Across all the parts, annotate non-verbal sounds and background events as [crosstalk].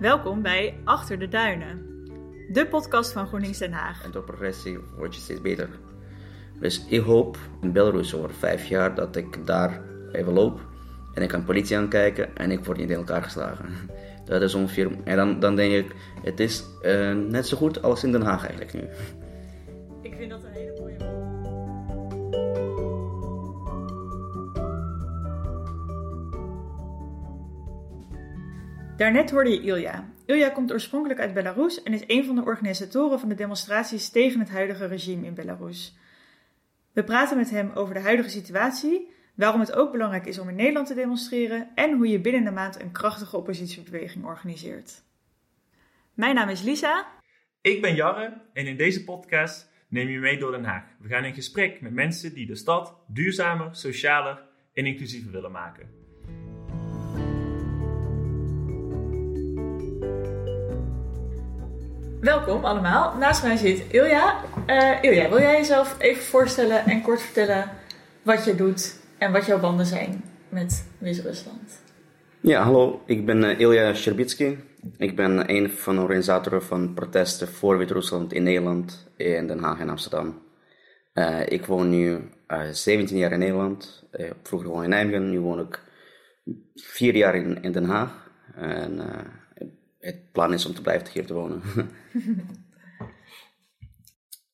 Welkom bij Achter de Duinen, de podcast van GroenLinks Den Haag. En door progressie word je steeds beter. Dus ik hoop in Belarus over vijf jaar dat ik daar even loop en ik kan politie aankijken en ik word niet in elkaar geslagen. Dat is ongeveer. En dan, dan denk ik, het is uh, net zo goed als in Den Haag eigenlijk nu. Daarnet hoorde je Ilja. Ilja komt oorspronkelijk uit Belarus en is een van de organisatoren van de demonstraties tegen het huidige regime in Belarus. We praten met hem over de huidige situatie, waarom het ook belangrijk is om in Nederland te demonstreren en hoe je binnen de maand een krachtige oppositiebeweging organiseert. Mijn naam is Lisa. Ik ben Jarre en in deze podcast neem je mee door Den Haag. We gaan in gesprek met mensen die de stad duurzamer, socialer en inclusiever willen maken. Welkom allemaal. Naast mij zit Ilja. Uh, Ilja, wil jij jezelf even voorstellen en kort vertellen wat je doet en wat jouw banden zijn met Wit-Rusland? Ja, hallo. Ik ben uh, Ilja Sherbitsky. Ik ben een van de organisatoren van protesten voor Wit-Rusland in Nederland, in Den Haag en Amsterdam. Uh, ik woon nu 17 jaar in Nederland. vroeger woon ik in Nijmegen, nu woon ik vier jaar in, in Den Haag. En het plan is om te blijven hier te wonen.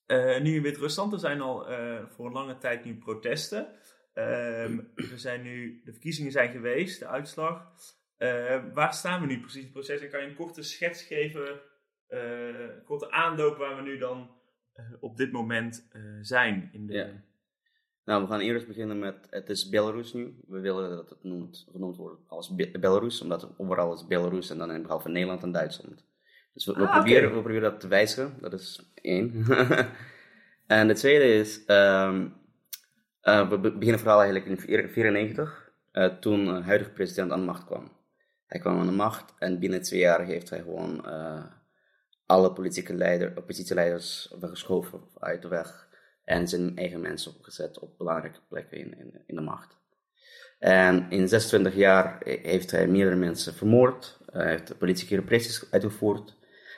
uh, [laughs] nu in Wit-Rusland, er zijn al uh, voor een lange tijd nu protesten. Uh, er zijn nu, de verkiezingen zijn geweest, de uitslag. Uh, waar staan we nu precies in het proces? En kan je een korte schets geven, een korte aanloop waar we nu dan op dit moment zijn? In de... ja. Nou, we gaan eerst beginnen met, het is Belarus nu. We willen dat het genoemd, genoemd wordt als Belarus, omdat het overal is Belarus en dan in behalve Nederland en Duitsland. Dus we, we Ah, proberen, we proberen dat te wijzigen, dat is één. [laughs] en de tweede is, ehm, eh, we be- beginnen vooral eigenlijk in 1994, eh, toen de huidige president aan de macht kwam. Hij kwam aan de macht en binnen twee jaar heeft hij gewoon eh, alle politieke leider, oppositieleiders weggeschoven uit de weg en zijn eigen mensen opgezet op belangrijke plekken in, in, de macht. En in 26 jaar heeft hij meerdere mensen vermoord, hij heeft politieke repressies uitgevoerd,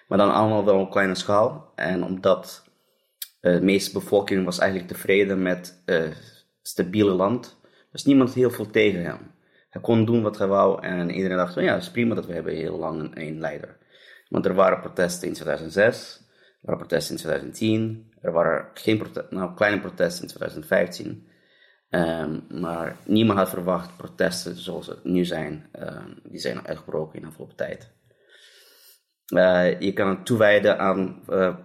maar dan allemaal wel op kleine schaal. En omdat eh, de meeste bevolking was eigenlijk tevreden met een stabiele land, was niemand heel veel tegen hem. Hij kon doen wat hij wou en iedereen dacht, van ja, het is prima dat we hebben heel lang een leider. Want er waren protesten in 2006, er waren protesten in 2010, er waren geen nou, kleine protesten in 2015. Ehm, maar niemand had verwacht protesten zoals het nu zijn. Ehm, die zijn uitgebroken in de afgelopen tijd. Eh, je kan het toewijden aan eh,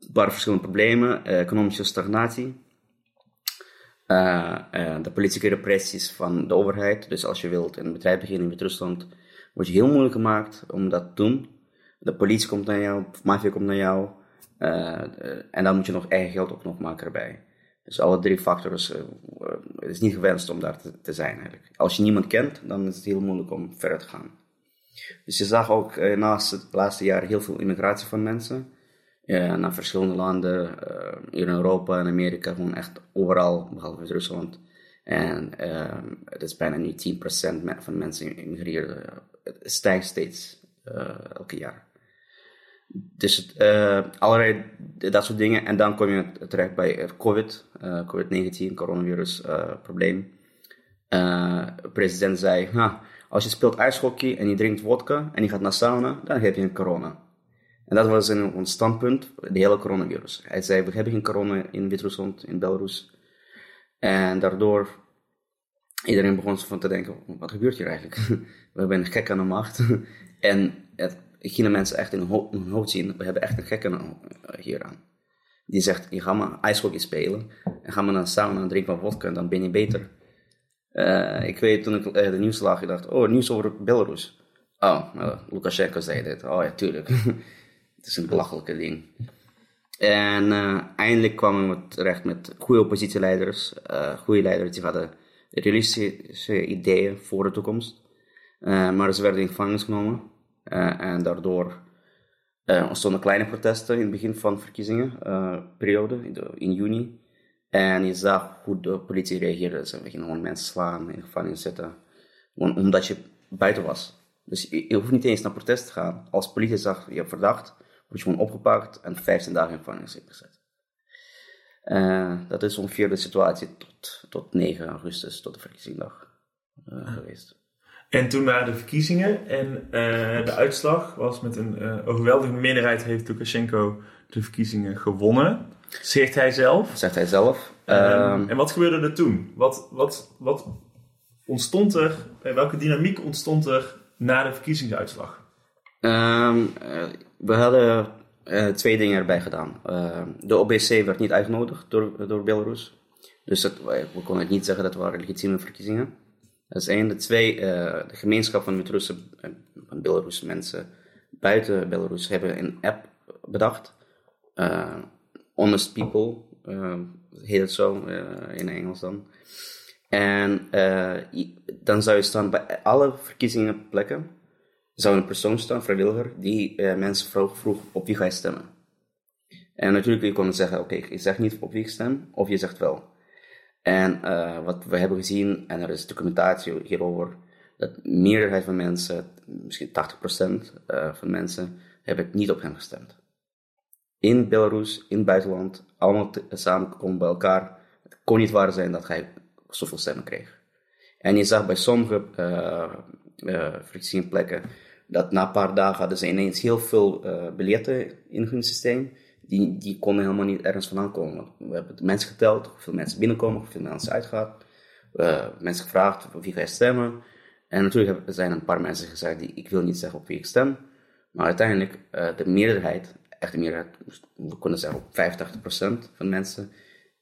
een paar verschillende problemen. Eh, economische stagnatie. De politieke repressies van de overheid. Dus als je wilt een bedrijf beginnen in Wit-Rusland, wordt je heel moeilijk gemaakt om dat te doen. De politie komt naar jou, de maffia komt naar jou. Eh, eh, en dan moet je nog eigen geld ook nog maken erbij. Dus alle drie factoren, eh, eh, het is niet gewenst om daar te, zijn eigenlijk. Als je niemand kent, dan is het heel moeilijk om verder te gaan. Dus je zag ook naast het laatste jaar heel veel immigratie van mensen. naar verschillende landen, hier in Europa en Amerika, gewoon echt overal, behalve Rusland. En eh, het is bijna nu 10% me- van mensen immigreren. Het stijgt steeds elke jaar. Dus eh, allerlei dat soort dingen. En dan kom je terecht bij het COVID, eh, COVID-19, coronavirus eh, probleem. Eh, de president zei, "Ha, als je speelt ijshockey en je drinkt vodka en je gaat naar sauna, dan heb je een corona. En dat was een, ons standpunt, de hele coronavirus. Hij zei, we hebben geen corona in Wit-Rusland, in Belarus. En daardoor, iedereen begon van te denken, wat gebeurt hier eigenlijk? [laughs] we hebben een gek aan de macht. [laughs] en het gingen mensen echt in hun, hoofd zien, we hebben echt een gek aan, eh, hier aan. Die zegt, je gaat maar ijshockey spelen en ga maar naar een sauna en drink wat vodka en dan ben je beter. Eh, ik weet toen ik eh, de nieuws lag, ik dacht, oh, nieuws over Belarus. Oh, nou, Lukashenko zei dit. Oh ja, tuurlijk. [laughs] Het is een belachelijke ding. En eindelijk kwamen we terecht met goede oppositieleiders. goede leiders die hadden realistische ideeën voor de toekomst. Maar ze werden in gevangenis genomen. Eh, en daardoor eh ontstonden kleine protesten in het begin van de verkiezingen-periode, in, de- in juni. En je zag hoe de politie reageerde. Ze gingen gewoon mensen slaan, in gevangenis zetten. Gewoon omdat je buiten was. Dus je, je hoeft niet eens naar protest te gaan. Als politie zegt je hebt verdacht, word je gewoon opgepakt en 15 dagen in gevangenis gezet. Eh, dat is ongeveer de situatie tot, tot 9 augustus, tot de verkiezingsdag eh, geweest. En toen waren de verkiezingen en eh, de uitslag was met een eh, overweldigende meerderheid heeft Lukashenko de verkiezingen gewonnen. Zegt hij zelf. Zegt hij zelf. Ehm, Ehm, en wat gebeurde er toen? Wat, wat, wat ontstond er, eh, welke dynamiek ontstond er na de verkiezingsuitslag? Ehm, eh, we hadden eh, twee dingen erbij gedaan. De OBC werd niet uitgenodigd door, door Belarus. Dus dat, we we konden niet zeggen dat het waren legitieme verkiezingen. Dat één. De twee, eh, de gemeenschap van Wit-Russen, eh, van Belarus mensen buiten Belarus, hebben een app bedacht. Eh, Honest People, heet het zo in Engels dan. En dan zou je staan bij alle verkiezingenplekken zou een persoon staan, vrijwilliger, die mensen vroeg, vroeg op wie ga je stemmen. En natuurlijk, je kon zeggen, oké, je zegt niet op wie ik stem, of je zegt wel. En eh, wat we hebben gezien, en er is documentatie hierover, dat de meerderheid van mensen, misschien 80% eh, van mensen, hebben niet op hem gestemd. In Belarus, in het buitenland, allemaal samen komen bij elkaar. Het kon niet waar zijn dat hij zoveel stemmen kreeg. En je zag bij sommige eh eh, verkiezingsplekken dat na een paar dagen hadden ze ineens heel veel biljetten in hun systeem. Die, die konden helemaal niet ergens vandaan komen. We hebben de mensen geteld, hoeveel mensen binnenkomen, hoeveel mensen uitgaan. Eh, mensen gevraagd op wie ga je stemmen. En natuurlijk zijn er een paar mensen gezegd die ik wil niet zeggen op wie ik stem. Maar uiteindelijk, eh, de meerderheid, echt de meerderheid, we kunnen zeggen op 85% van mensen,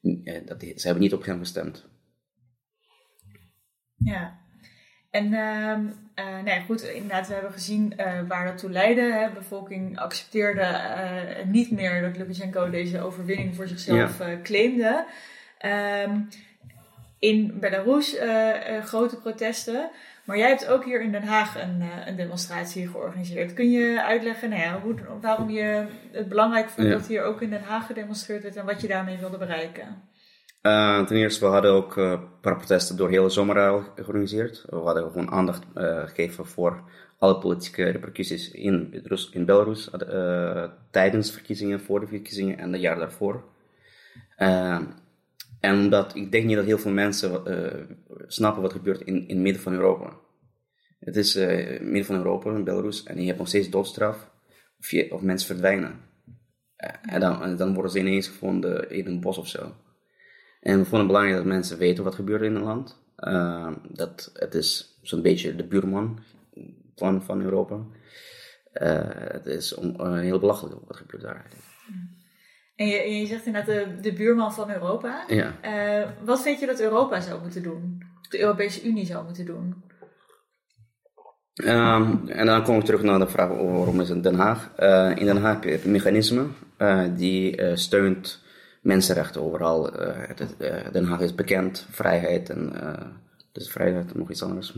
eh, dat die, ze hebben niet op hem gestemd. Ja. En ehm eh, nou ja, goed, inderdaad, we hebben gezien eh, waar dat toe leidde. Hè. De bevolking accepteerde eh, niet meer dat Lukashenko deze overwinning voor zichzelf claimde. Ehm, in Belarus grote protesten. Maar jij hebt ook hier in Den Haag een, een demonstratie georganiseerd. Kun je uitleggen nou ja, hoe, waarom je het belangrijk vond Ja. dat hier ook in Den Haag gedemonstreerd werd en wat je daarmee wilde bereiken? Eh, ten eerste, we hadden ook paar protesten door de zomer al georganiseerd. We hadden gewoon aandacht eh, gegeven voor alle politieke repercussies in, Rus- in Belarus tijdens de verkiezingen, voor de verkiezingen en het jaar daarvoor. En omdat ik denk niet dat heel veel mensen snappen wat gebeurt in, in het midden van Europa. Het is het midden van Europa, in Belarus, en je hebt nog steeds doodstraf of, of mensen verdwijnen. En, dan, dan worden ze ineens gevonden in een bos of zo. En we vonden het belangrijk dat mensen weten wat gebeurt in het land. Uh, dat het is zo'n beetje de buurman van, van Europa. Uh, het is om, uh, heel belachelijk wat gebeurt daar. En je, en je zegt inderdaad de, de buurman van Europa. Ja. Uh, wat vind je dat Europa zou moeten doen? De Europese Unie zou moeten doen? Um, en dan kom ik terug naar de vraag waarom is het Den Haag. In Den Haag heb je een mechanisme die steunt mensenrechten overal. Het, Den Haag is bekend, vrijheid en dus vrijheid nog iets anders.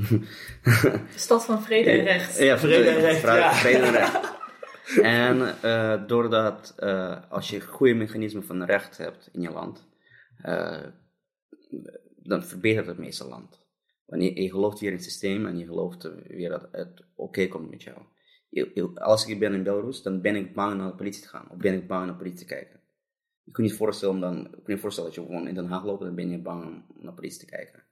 Stad van vrede en recht. Ja, vrede en recht. Vrede, ja. vrede en recht. en uh, doordat uh, als je goede mechanismen van recht hebt in je land, uh, dan verbetert het meeste land. Wanneer je gelooft weer in het systeem en je gelooft weer dat het oké okay komt met jou. Je, je, als ik ben in Belarus, dan ben ik bang naar de politie te gaan. Of ben ik bang naar de politie te kijken. Je kunt je voorstellen, dan, je je voorstellen dat je gewoon in Den Haag loopt, dan ben je bang om naar de politie te kijken.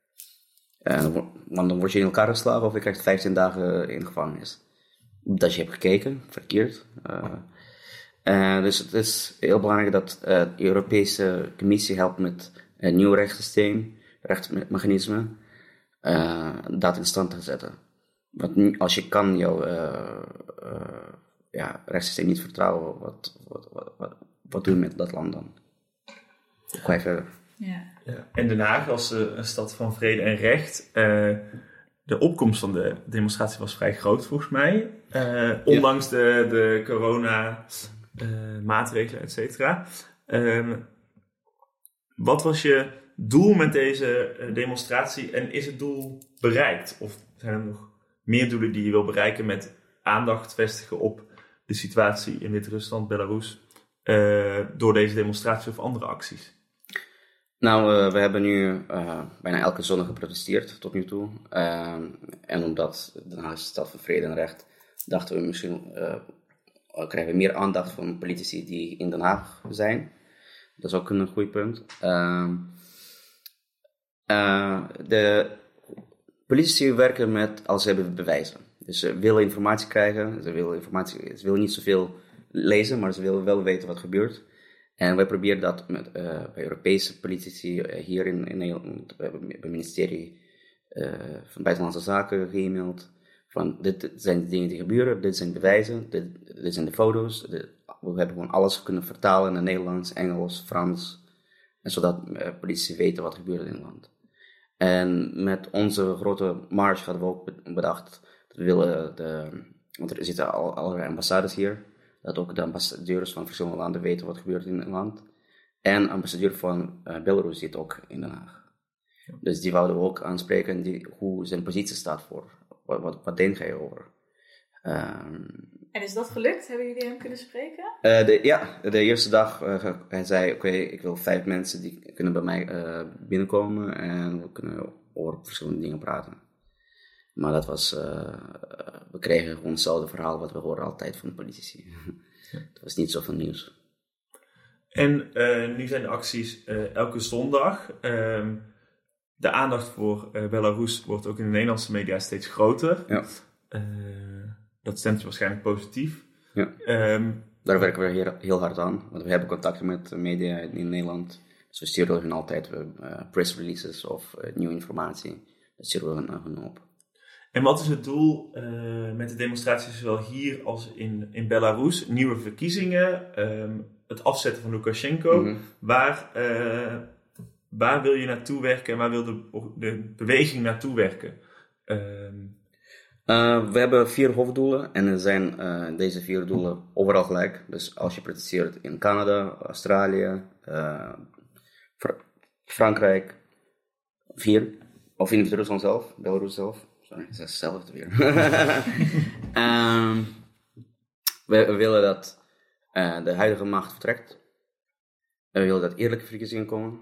Uh, want dan word je in elkaar geslagen of je krijgt 15 dagen in gevangenis. Dat je hebt gekeken, verkeerd. Uh, uh, dus het is heel belangrijk dat de Europese Commissie helpt met een nieuw rechtssysteem, rechtsmechanisme, dat in stand te zetten. Want als je kan jouw ja, rechtssysteem niet vertrouwen, wat, wat, wat, wat doe je met dat land dan? Ga je verder? Ja. Ja. En Den Haag als uh, een stad van vrede en recht. Uh, de opkomst van de demonstratie was vrij groot volgens mij. Uh, ondanks ja. de, de corona maatregelen, et cetera. Ehm, wat was je doel met deze demonstratie en is het doel bereikt? Of zijn er nog meer doelen die je wil bereiken met aandacht vestigen op de situatie in Wit-Rusland, Belarus, door deze demonstratie of andere acties? Nou, uh, we hebben nu uh, bijna elke zondag geprotesteerd tot nu toe. Uh, en omdat Den Haag stad van vrede en recht, dachten we misschien krijgen we meer aandacht van politici die in Den Haag zijn. Dat is ook een goed punt. Ehm, de politici werken met als ze hebben bewijzen. Dus ze willen informatie krijgen, ze willen, informatie, ze willen niet zoveel lezen, maar ze willen wel weten wat gebeurt. En wij proberen dat met, uh, bij Europese politici uh, hier in, in Nederland, we hebben het ministerie van Buitenlandse Zaken geëmaild. Van dit zijn de dingen die gebeuren, dit zijn bewijzen, dit, dit zijn de foto's. we hebben gewoon alles kunnen vertalen naar Nederlands, Engels, Frans. En zodat politici weten wat gebeurt in het land. En met onze grote marge hadden we ook bedacht dat we willen de, want er zitten al, allerlei ambassades hier dat ook de ambassadeurs van verschillende landen weten wat gebeurt in het land. En ambassadeur van uh, Belarus zit ook in Den Haag. Dus die wouden we ook aanspreken, die, hoe zijn positie staat voor. Wat, wat, wat denk jij over? Um, en is dat gelukt? Hebben jullie hem kunnen spreken? Uh, de, ja, de eerste dag uh, hij zei: Oké, ik wil vijf mensen die kunnen bij mij binnenkomen en we kunnen over verschillende dingen praten. Maar dat was, uh, we kregen gewoon hetzelfde verhaal wat we horen altijd van de politici. [laughs] het was niet zoveel nieuws. En uh, nu zijn de acties uh, elke zondag. Ehm, de aandacht voor Belarus wordt ook in de Nederlandse media steeds groter. Ja. dat stemt je waarschijnlijk positief. Ja. Um, Daar werken we heel, heel, hard aan. Want we hebben contacten met media in Nederland. Dus we sturen hun altijd press releases of nieuwe informatie. Dat sturen we hun op. En wat is het doel uh, met de demonstraties zowel hier als in, in Belarus? Nieuwe verkiezingen, um, het afzetten van Lukashenko. Mm -hmm. waar, uh, waar wil je naartoe werken en waar wil de, de beweging naartoe werken? Um, uh, we hebben vier hoofddoelen en er zijn deze vier doelen overal gelijk. Dus als je protesteert in Canada, Australië, Fr Frankrijk, vier. Of in Rusland zelf, Belarus zelf. Sorry, het is hetzelfde weer. [laughs] um, we, willen dat uh, de huidige macht vertrekt. We willen dat eerlijke verkiezingen komen.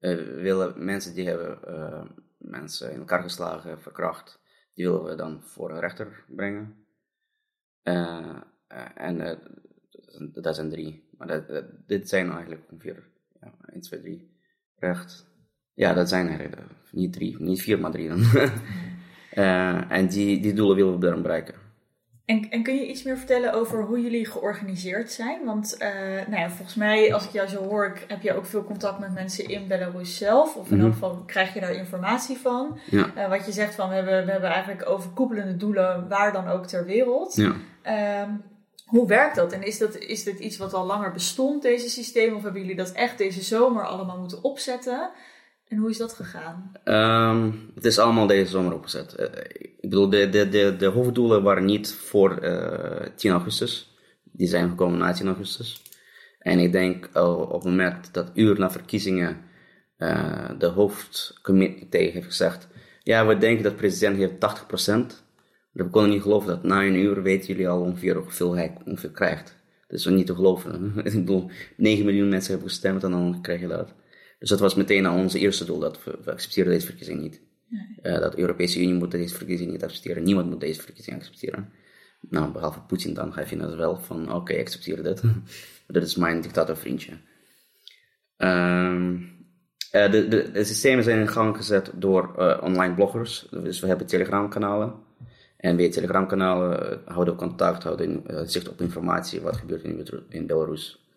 Uh, we willen mensen die hebben mensen in elkaar geslagen, verkracht, die willen we dan voor een rechter brengen. en dat zijn drie. Maar dat, dit zijn eigenlijk ongeveer ja, 1, 2, 3 recht. Ja, dat zijn eigenlijk niet drie, niet vier, maar drie dan. [laughs] Uh, en die, die doelen willen we dan bereiken. En, en kun je iets meer vertellen over hoe jullie georganiseerd zijn? Want uh, nou ja, volgens mij, als ik jou zo hoor, heb je ook veel contact met mensen in Belarus zelf. Of in elk geval krijg je daar informatie van. Ja. Uh, wat je zegt van, we hebben, we hebben eigenlijk overkoepelende doelen, waar dan ook ter wereld. Ja. Um, hoe werkt dat? En is, dat, is dit iets wat al langer bestond, deze systeem? Of hebben jullie dat echt deze zomer allemaal moeten opzetten? En hoe is dat gegaan? Um, het is allemaal deze zomer opgezet. Uh, ik bedoel, de, de, de, de hoofddoelen waren niet voor uh, eh, 10 augustus. Die zijn gekomen na 10 augustus. En ik denk uh, op het moment dat uur na verkiezingen uh, de hoofdcomité heeft gezegd: Ja, we denken dat de president heeft 80%. We konden niet geloven dat na een uur weten jullie al ongeveer hoeveel hij ongeveer krijgt. Dat is niet te geloven. [laughs] ik bedoel, 9 miljoen mensen hebben gestemd en dan krijg je dat. Dus dat was meteen al ons eerste doel, dat we, we accepteren deze verkiezing niet. Nee. Uh, dat de Europese Unie moet deze verkiezing niet accepteren. Niemand moet deze verkiezing accepteren. Nou, behalve Poetin dan, hij vindt het wel van, oké, okay, ik accepteer dit. [laughs] dat is mijn dictatorvriendje. Um, uh, de, de, de, systemen zijn in gang gezet door uh, online bloggers. Dus we hebben telegramkanalen. En via telegramkanalen houden we contact, houden zicht op informatie wat gebeurt in, in Belarus.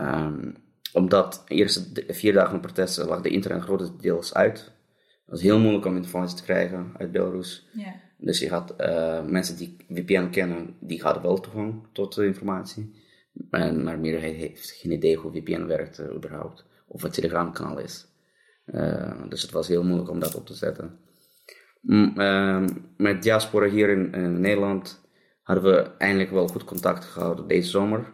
Um, omdat de eerste vier dagen van protesten lag de internet grotendeels uit. Het was heel moeilijk om informatie te krijgen uit Belarus. Dus je had uh, mensen die VPN kennen, die hadden wel toegang tot de informatie. En, maar meerderheid heeft geen idee hoe VPN werkt uh, überhaupt. Of wat Telegram-kanaal is. Uh, dus het was heel moeilijk om dat op te zetten. M ehm, met diaspora hier in, in Nederland hadden we eindelijk wel goed contact gehouden deze zomer.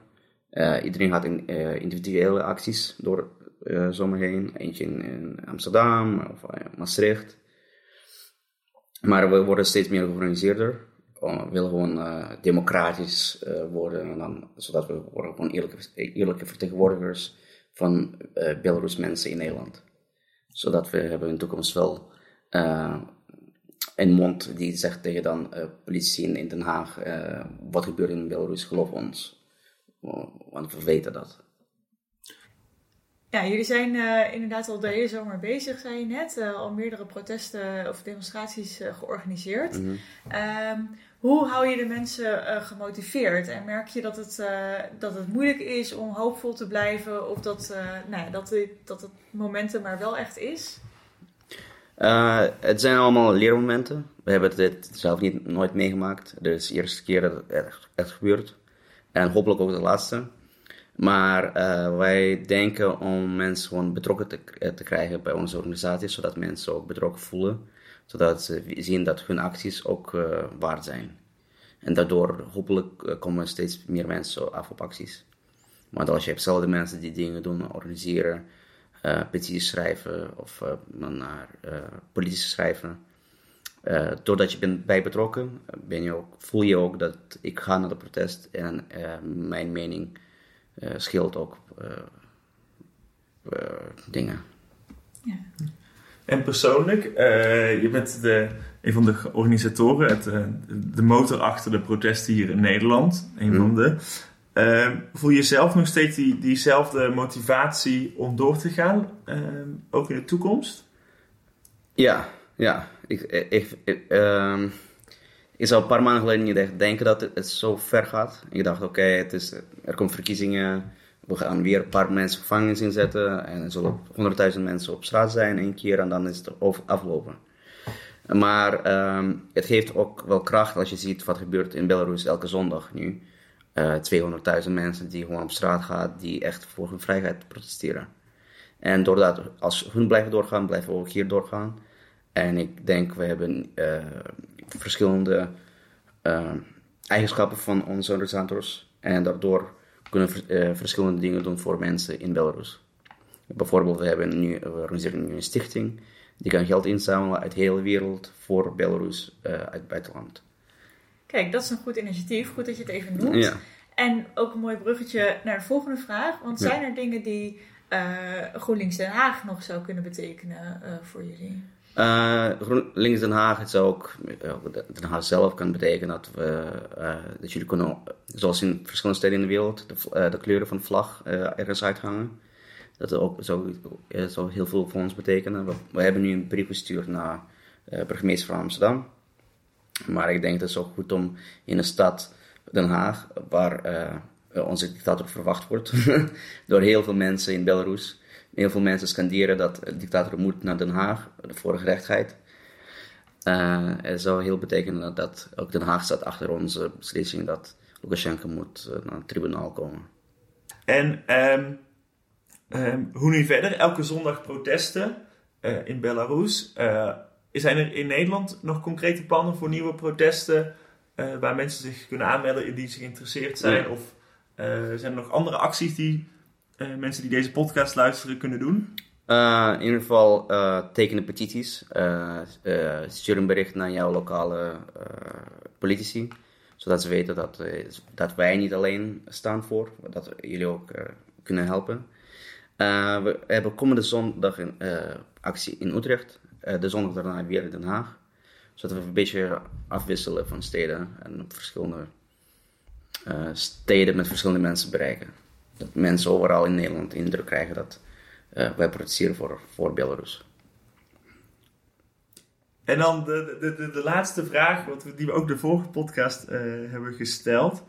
Uh, iedereen had in, uh, individuele acties door uh, zomer heen. Eentje in, Amsterdam of Maastricht. Maar we worden steeds meer georganiseerder. We willen gewoon democratisch worden. En dan, zodat we worden gewoon eerlijke, eerlijke vertegenwoordigers van Belarus mensen in Nederland. Zodat we hebben in de toekomst wel een mond die zegt tegen dan politie in Den Haag, wat gebeurt in Belarus, geloof ons. Want we weten dat. Ja, jullie zijn uh, inderdaad al de hele zomer bezig, zei je net. Uh, al meerdere protesten of demonstraties uh, georganiseerd. Mm -hmm. hoe hou je de mensen gemotiveerd? En merk je dat het, dat het moeilijk is om hoopvol te blijven? Of dat, nou ja, dat, dat het momentum maar wel echt is? het zijn allemaal leermomenten. We hebben het zelf niet, nooit meegemaakt. Dit is de eerste keer dat het echt, echt gebeurt. En hopelijk ook de laatste. Maar uh, wij denken om mensen gewoon betrokken te, eh, te, krijgen bij onze organisatie, zodat mensen ook betrokken voelen, zodat ze zien dat hun acties ook uh, waard zijn. En daardoor hopelijk komen steeds meer mensen af op acties. Want als je hebt zelf de mensen die dingen doen, organiseren, petities schrijven of naar politie schrijven, doordat je bent bij betrokken, ben je ook, voel je ook dat ik ga naar de protest en mijn mening uh, scheelt ook uh, dingen. Ja. En persoonlijk, je bent de, een van de organisatoren, het, de motor achter de protesten hier in Nederland. Een van mhm. de. voel je zelf nog steeds die, diezelfde motivatie om door te gaan, ook in de toekomst? Ja, ja. Ik, ik, ik, ehm, ik zou een paar maanden geleden niet echt denken dat het, zo ver gaat. Ik dacht, oké, het is er komen verkiezingen. We gaan weer een paar mensen gevangenis inzetten. En er zullen honderdduizend mensen op straat zijn één keer. En dan is het afgelopen. Maar um, het geeft ook wel kracht als je ziet wat gebeurt in Belarus elke zondag nu. Uh, eh, 200.000 mensen die gewoon op straat gaan, die echt voor hun vrijheid protesteren. En doordat, als hun blijven doorgaan, blijven we ook hier doorgaan. En ik denk, we hebben uh, verschillende uh, eigenschappen van onze organisators. En daardoor kunnen we uh, verschillende dingen doen voor mensen in Belarus. Bijvoorbeeld, we, hebben nu, we organiseren nu een stichting die kan geld inzamelen uit de hele wereld voor Belarus uh, uit het buitenland. Kijk, dat is een goed initiatief. Goed dat je het even noemt. Ja. En ook een mooi bruggetje naar de volgende vraag. Want zijn er dingen die GroenLinks Den Haag nog zou kunnen betekenen voor jullie? Uh, GroenLinks Den Haag, het zou ook Den Haag zelf kan betekenen dat, we, uh, dat jullie kunnen, zoals in verschillende steden in de wereld, de, uh, de kleuren van de vlag ergens uithangen. Dat ook, zou, zou heel veel voor ons betekenen. We, we hebben nu een brief gestuurd naar burgemeester van Amsterdam. Maar ik denk dat het ook goed om in een stad, Den Haag, waar onze dictator verwacht wordt [laughs] door heel veel mensen in Belarus Heel veel mensen scanderen dat de dictator moet naar Den Haag voor de gerechtigheid. Uh, het zou heel betekenen dat ook Den Haag staat achter onze beslissing dat Lukashenko moet uh, naar het tribunaal komen. En um, um, hoe nu verder? Elke zondag protesten uh, in Belarus. zijn er in Nederland nog concrete plannen voor nieuwe protesten waar mensen zich kunnen aanmelden die zich geïnteresseerd zijn? Of zijn er nog andere acties die uh, mensen die deze podcast luisteren kunnen doen? Uh, in ieder geval uh, tekenen petities. stuur een bericht naar jouw lokale politici. Zodat ze weten dat, dat wij niet alleen staan voor. Dat jullie ook kunnen helpen. we hebben komende zondag een actie in Utrecht. de zondag daarna weer in Den Haag. Zodat we een beetje afwisselen van steden. En verschillende steden met verschillende mensen bereiken dat mensen overal in Nederland de indruk krijgen dat uh, wij protesteren voor, voor Belarus. En dan de, de, de, de laatste vraag, wat we, die we ook de vorige podcast uh, hebben gesteld.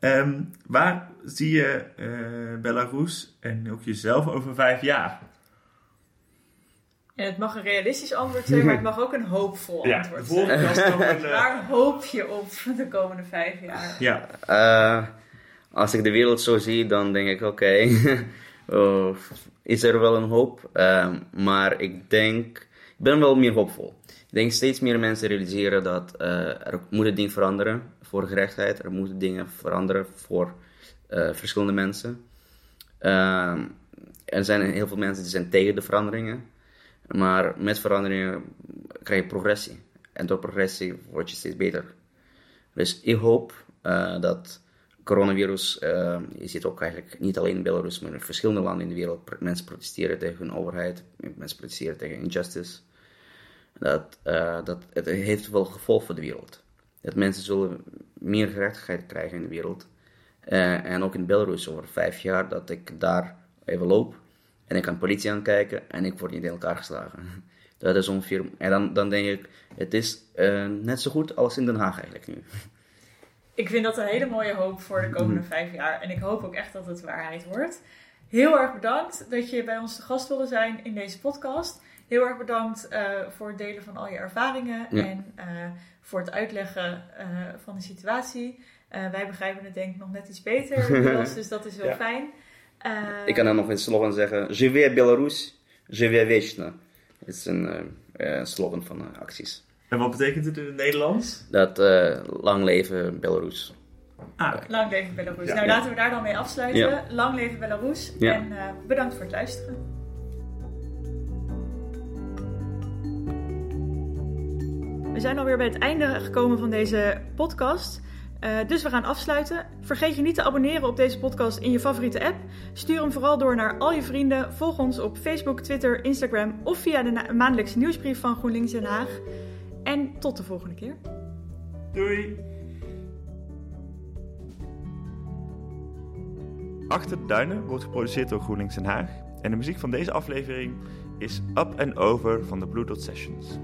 Um, waar zie je uh, Belarus en ook jezelf over vijf jaar? En het mag een realistisch antwoord zijn, maar het mag ook een hoopvol ja, antwoord zijn. Waar hoop je op de komende vijf jaar? Ja als ik de wereld zo zie, dan denk ik: oké, [laughs] oh, is er wel een hoop? Uh, maar ik denk, ik ben wel meer hoopvol. Ik denk steeds meer mensen realiseren dat uh, er moeten dingen veranderen voor gerechtigheid. Er moeten dingen veranderen voor uh, verschillende mensen. Ehm, er zijn heel veel mensen die zijn tegen de veranderingen. Maar met veranderingen krijg je progressie. En door progressie word je steeds beter. Dus ik hoop uh, dat coronavirus, uh, je ziet ook eigenlijk niet alleen in Belarus, maar in verschillende landen in de wereld. Mensen protesteren tegen hun overheid, mensen protesteren tegen injustice. Dat, uh, dat, het heeft wel gevolg voor de wereld. Dat mensen zullen meer gerechtigheid krijgen in de wereld. Uh, en ook in Belarus over vijf jaar, dat ik daar even loop en ik kan politie aankijken en ik word niet in elkaar geslagen. [laughs] Dat is ongeveer. En dan, dan denk ik, het is net zo goed als in Den Haag eigenlijk nu. [laughs] Ik vind dat een hele mooie hoop voor de komende vijf jaar. En ik hoop ook echt dat het waarheid wordt. Heel erg bedankt dat je bij ons te gast wilde zijn in deze podcast. Heel erg bedankt uh, voor het delen van al je ervaringen ja. en uh, voor het uitleggen uh, van de situatie. wij begrijpen het denk ik nog net iets beter inmiddels, [laughs] dus dat is heel ja. fijn. ik kan dan nog een slogan zeggen. Живе Belarus, живе вечно. Het is een slogan van acties. En wat betekent het in het Nederlands? Dat uh, lang leven Belarus. Ah, lang leven Belarus. Ja. Nou, laten we daar dan mee afsluiten. Ja. Lang leven Belarus. En uh, bedankt voor het luisteren. We zijn alweer bij het einde gekomen van deze podcast. Uh, dus we gaan afsluiten. Vergeet je niet te abonneren op deze podcast in je favoriete app. Stuur hem vooral door naar al je vrienden. Volg ons op Facebook, Twitter, Instagram of via de maandelijkse nieuwsbrief van GroenLinks Den Haag. En tot de volgende keer. Doei! Achter de Duinen wordt geproduceerd door GroenLinks Den Haag. En de muziek van deze aflevering is Up and Over van de Blue Dot Sessions.